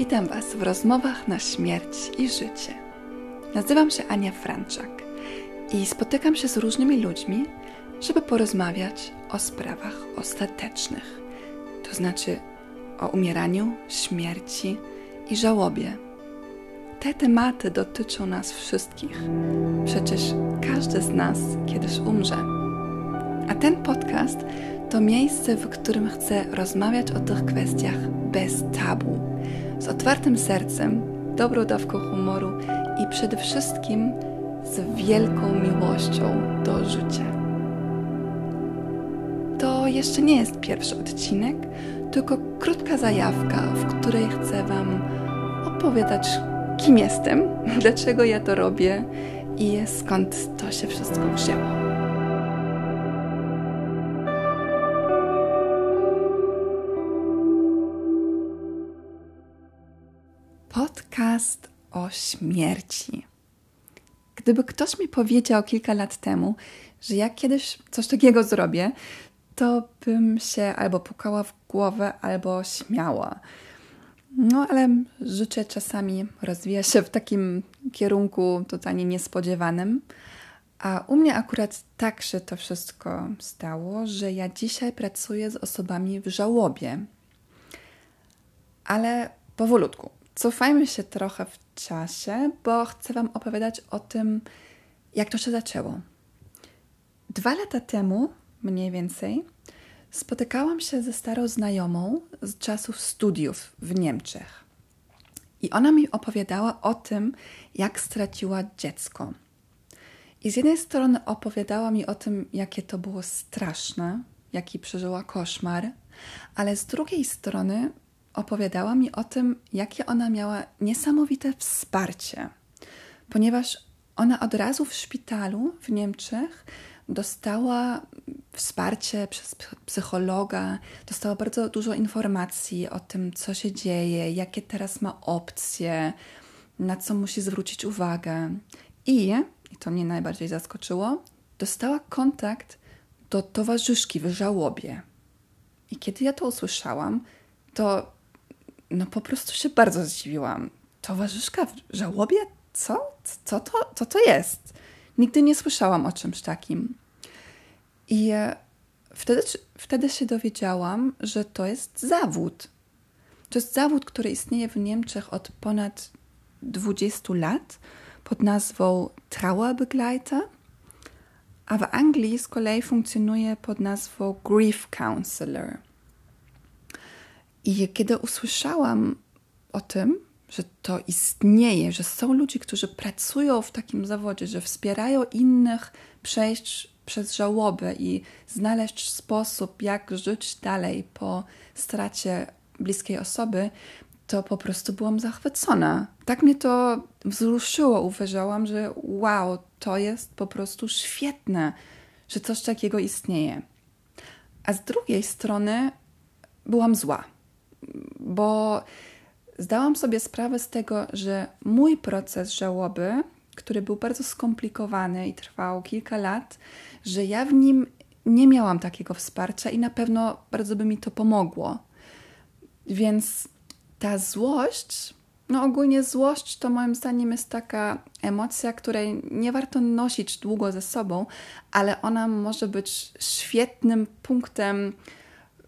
Witam Was w rozmowach na śmierć i życie. Nazywam się Ania Franczak i spotykam się z różnymi ludźmi, żeby porozmawiać o sprawach ostatecznych, to znaczy o umieraniu, śmierci i żałobie. Te tematy dotyczą nas wszystkich. Przecież każdy z nas kiedyś umrze. A ten podcast to miejsce, w którym chcę rozmawiać o tych kwestiach bez tabu, z otwartym sercem, dobrą dawką humoru i przede wszystkim z wielką miłością do życia. To jeszcze nie jest pierwszy odcinek, tylko krótka zajawka, w której chcę Wam opowiadać, kim jestem, dlaczego ja to robię i skąd to się wszystko wzięło. Podcast o śmierci. Gdyby ktoś mi powiedział kilka lat temu, że jak kiedyś coś takiego zrobię, to bym się albo pukała w głowę, albo śmiała. No ale życie czasami rozwija się w takim kierunku totalnie niespodziewanym. A u mnie akurat tak się to wszystko stało, że ja dzisiaj pracuję z osobami w żałobie. Ale powolutku. Cofajmy się trochę w czasie, bo chcę Wam opowiadać o tym, jak to się zaczęło. Dwa lata temu, mniej więcej, spotykałam się ze starą znajomą z czasów studiów w Niemczech. I ona mi opowiadała o tym, jak straciła dziecko. I z jednej strony opowiadała mi o tym, jakie to było straszne, jaki przeżyła koszmar, ale z drugiej strony opowiadała mi o tym, jakie ona miała niesamowite wsparcie, ponieważ ona od razu w szpitalu w Niemczech dostała wsparcie przez psychologa, dostała bardzo dużo informacji o tym, co się dzieje, jakie teraz ma opcje, na co musi zwrócić uwagę. I, i to mnie najbardziej zaskoczyło, dostała kontakt do towarzyszki w żałobie. I kiedy ja to usłyszałam, to no po prostu się bardzo zdziwiłam. Towarzyszka w żałobie? Co? Co to, co to jest? Nigdy nie słyszałam o czymś takim. I e, wtedy, wtedy się dowiedziałam, że to jest zawód. To jest zawód, który istnieje w Niemczech od ponad 20 lat pod nazwą Trauerbegleiter, a w Anglii z kolei funkcjonuje pod nazwą Grief Counselor. I kiedy usłyszałam o tym, że to istnieje, że są ludzie, którzy pracują w takim zawodzie, że wspierają innych przejść przez żałobę i znaleźć sposób, jak żyć dalej po stracie bliskiej osoby, to po prostu byłam zachwycona. Tak mnie to wzruszyło. Uważałam, że wow, to jest po prostu świetne, że coś takiego istnieje. A z drugiej strony byłam zła bo zdałam sobie sprawę z tego, że mój proces żałoby, który był bardzo skomplikowany i trwał kilka lat, że ja w nim nie miałam takiego wsparcia i na pewno bardzo by mi to pomogło. Więc ta złość, no ogólnie złość to moim zdaniem jest taka emocja, której nie warto nosić długo ze sobą, ale ona może być świetnym punktem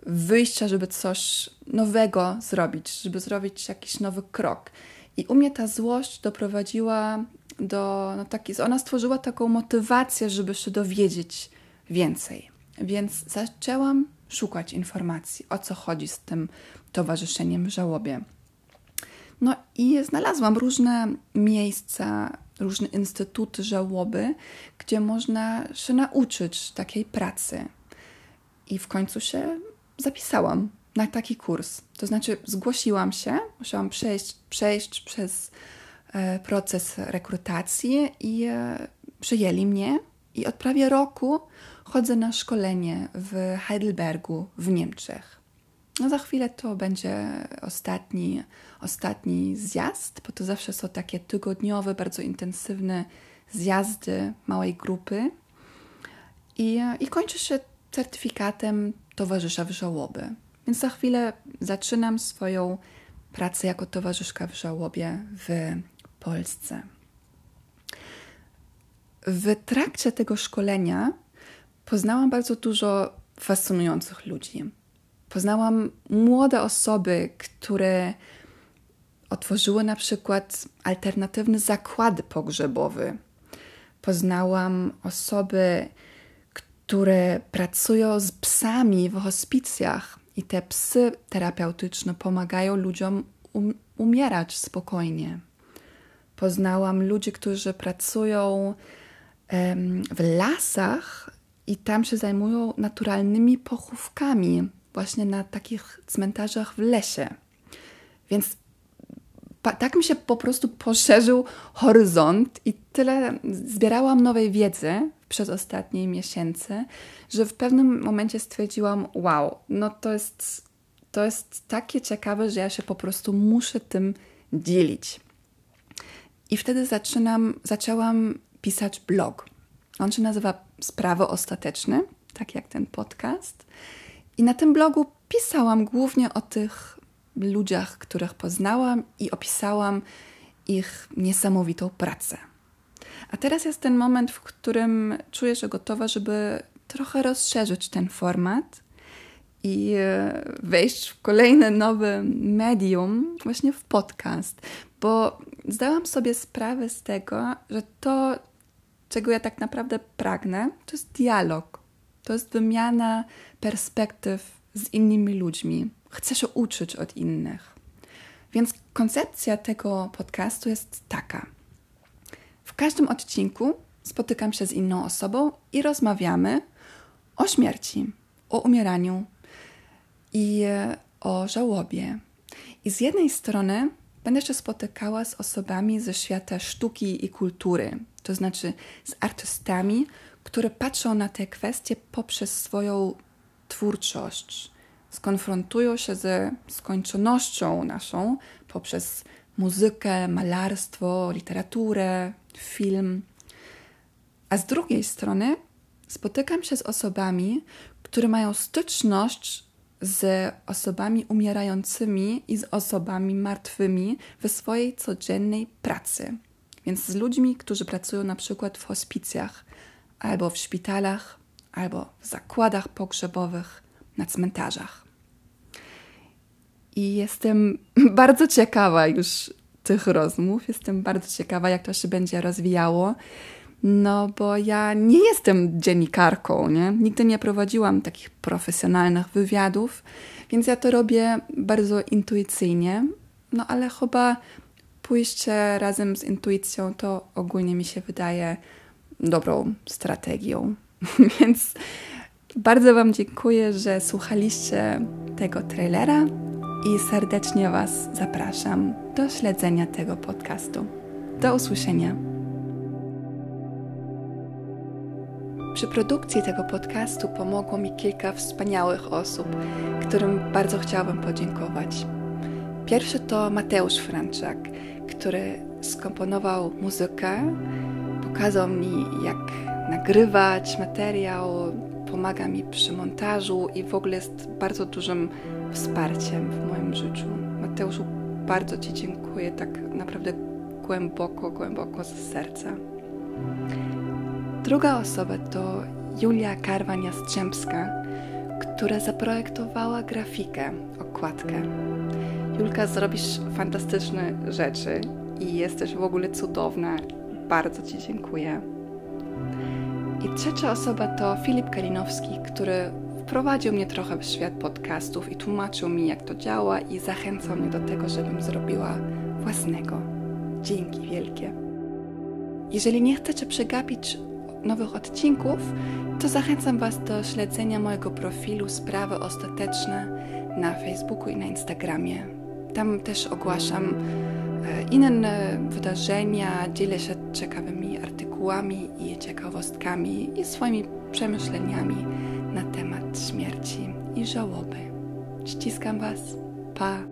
wyjścia, żeby coś nowego zrobić, żeby zrobić jakiś nowy krok. I u mnie ta złość doprowadziła do, no taki, ona stworzyła taką motywację, żeby się dowiedzieć więcej. Więc zaczęłam szukać informacji, o co chodzi z tym towarzyszeniem żałobie. No i znalazłam różne miejsca, różne instytuty żałoby, gdzie można się nauczyć takiej pracy. I w końcu się zapisałam na taki kurs. To znaczy, zgłosiłam się, musiałam przejść, przejść przez e, proces rekrutacji i e, przyjęli mnie. I od prawie roku chodzę na szkolenie w Heidelbergu w Niemczech. No za chwilę to będzie ostatni, ostatni zjazd, bo to zawsze są takie tygodniowe, bardzo intensywne zjazdy małej grupy. I, e, i kończy się certyfikatem towarzysza w żałoby. Więc za chwilę zaczynam swoją pracę jako towarzyszka w żałobie w Polsce. W trakcie tego szkolenia poznałam bardzo dużo fascynujących ludzi. Poznałam młode osoby, które otworzyły na przykład alternatywny zakład pogrzebowy. Poznałam osoby, które pracują z psami w hospicjach i te psy terapeutyczne pomagają ludziom um umierać spokojnie. Poznałam ludzi, którzy pracują w lasach i tam się zajmują naturalnymi pochówkami, właśnie na takich cmentarzach w lesie. Więc tak mi się po prostu poszerzył horyzont i tyle zbierałam nowej wiedzy przez ostatnie miesiące, że w pewnym momencie stwierdziłam: Wow, no to jest, to jest takie ciekawe, że ja się po prostu muszę tym dzielić. I wtedy zaczynam, zaczęłam pisać blog. On się nazywa Sprawy Ostateczne, tak jak ten podcast. I na tym blogu pisałam głównie o tych ludziach, których poznałam i opisałam ich niesamowitą pracę. A teraz jest ten moment, w którym czuję się gotowa, żeby trochę rozszerzyć ten format i e, wejść w kolejne nowe medium, właśnie w podcast, bo zdałam sobie sprawę z tego, że to, czego ja tak naprawdę pragnę, to jest dialog, to jest wymiana perspektyw z innymi ludźmi. Chcę się uczyć od innych. Więc koncepcja tego podcastu jest taka. W każdym odcinku spotykam się z inną osobą i rozmawiamy o śmierci, o umieraniu i o żałobie. I z jednej strony będę się spotykała z osobami ze świata sztuki i kultury, to znaczy z artystami, które patrzą na te kwestie poprzez swoją twórczość, skonfrontują się ze skończonością naszą poprzez muzykę, malarstwo, literaturę, film. A z drugiej strony spotykam się z osobami, które mają styczność z osobami umierającymi i z osobami martwymi w swojej codziennej pracy. Więc z ludźmi, którzy pracują na przykład w hospicjach, albo w szpitalach, albo w zakładach pogrzebowych, na cmentarzach. I jestem bardzo ciekawa już tych rozmów. Jestem bardzo ciekawa, jak to się będzie rozwijało. No, bo ja nie jestem dziennikarką, nie? Nigdy nie prowadziłam takich profesjonalnych wywiadów, więc ja to robię bardzo intuicyjnie. No, ale chyba pójście razem z intuicją to ogólnie mi się wydaje dobrą strategią. więc bardzo Wam dziękuję, że słuchaliście tego trailera i serdecznie Was zapraszam do śledzenia tego podcastu. Do usłyszenia. Przy produkcji tego podcastu pomogło mi kilka wspaniałych osób, którym bardzo chciałabym podziękować. Pierwszy to Mateusz Franczak, który skomponował muzykę, pokazał mi, jak nagrywać materiał, pomaga mi przy montażu i w ogóle jest bardzo dużym wsparciem w moim życiu. Mateuszu, bardzo Ci dziękuję, tak naprawdę głęboko, głęboko z serca. Druga osoba to Julia Karwan-Jastrzębska, która zaprojektowała grafikę, okładkę. Julka, zrobisz fantastyczne rzeczy i jesteś w ogóle cudowna. Bardzo Ci dziękuję. I trzecia osoba to Filip Kalinowski, który wprowadził mnie trochę w świat podcastów i tłumaczył mi, jak to działa, i zachęcał mnie do tego, żebym zrobiła własnego. Dzięki wielkie. Jeżeli nie chcecie przegapić nowych odcinków, to zachęcam Was do śledzenia mojego profilu Sprawy Ostateczne na Facebooku i na Instagramie. Tam też ogłaszam e, inne wydarzenia, dzielę się ciekawymi artykułami i ciekawostkami i swoimi przemyśleniami na temat śmierci i żałoby. Ściskam Was. Pa!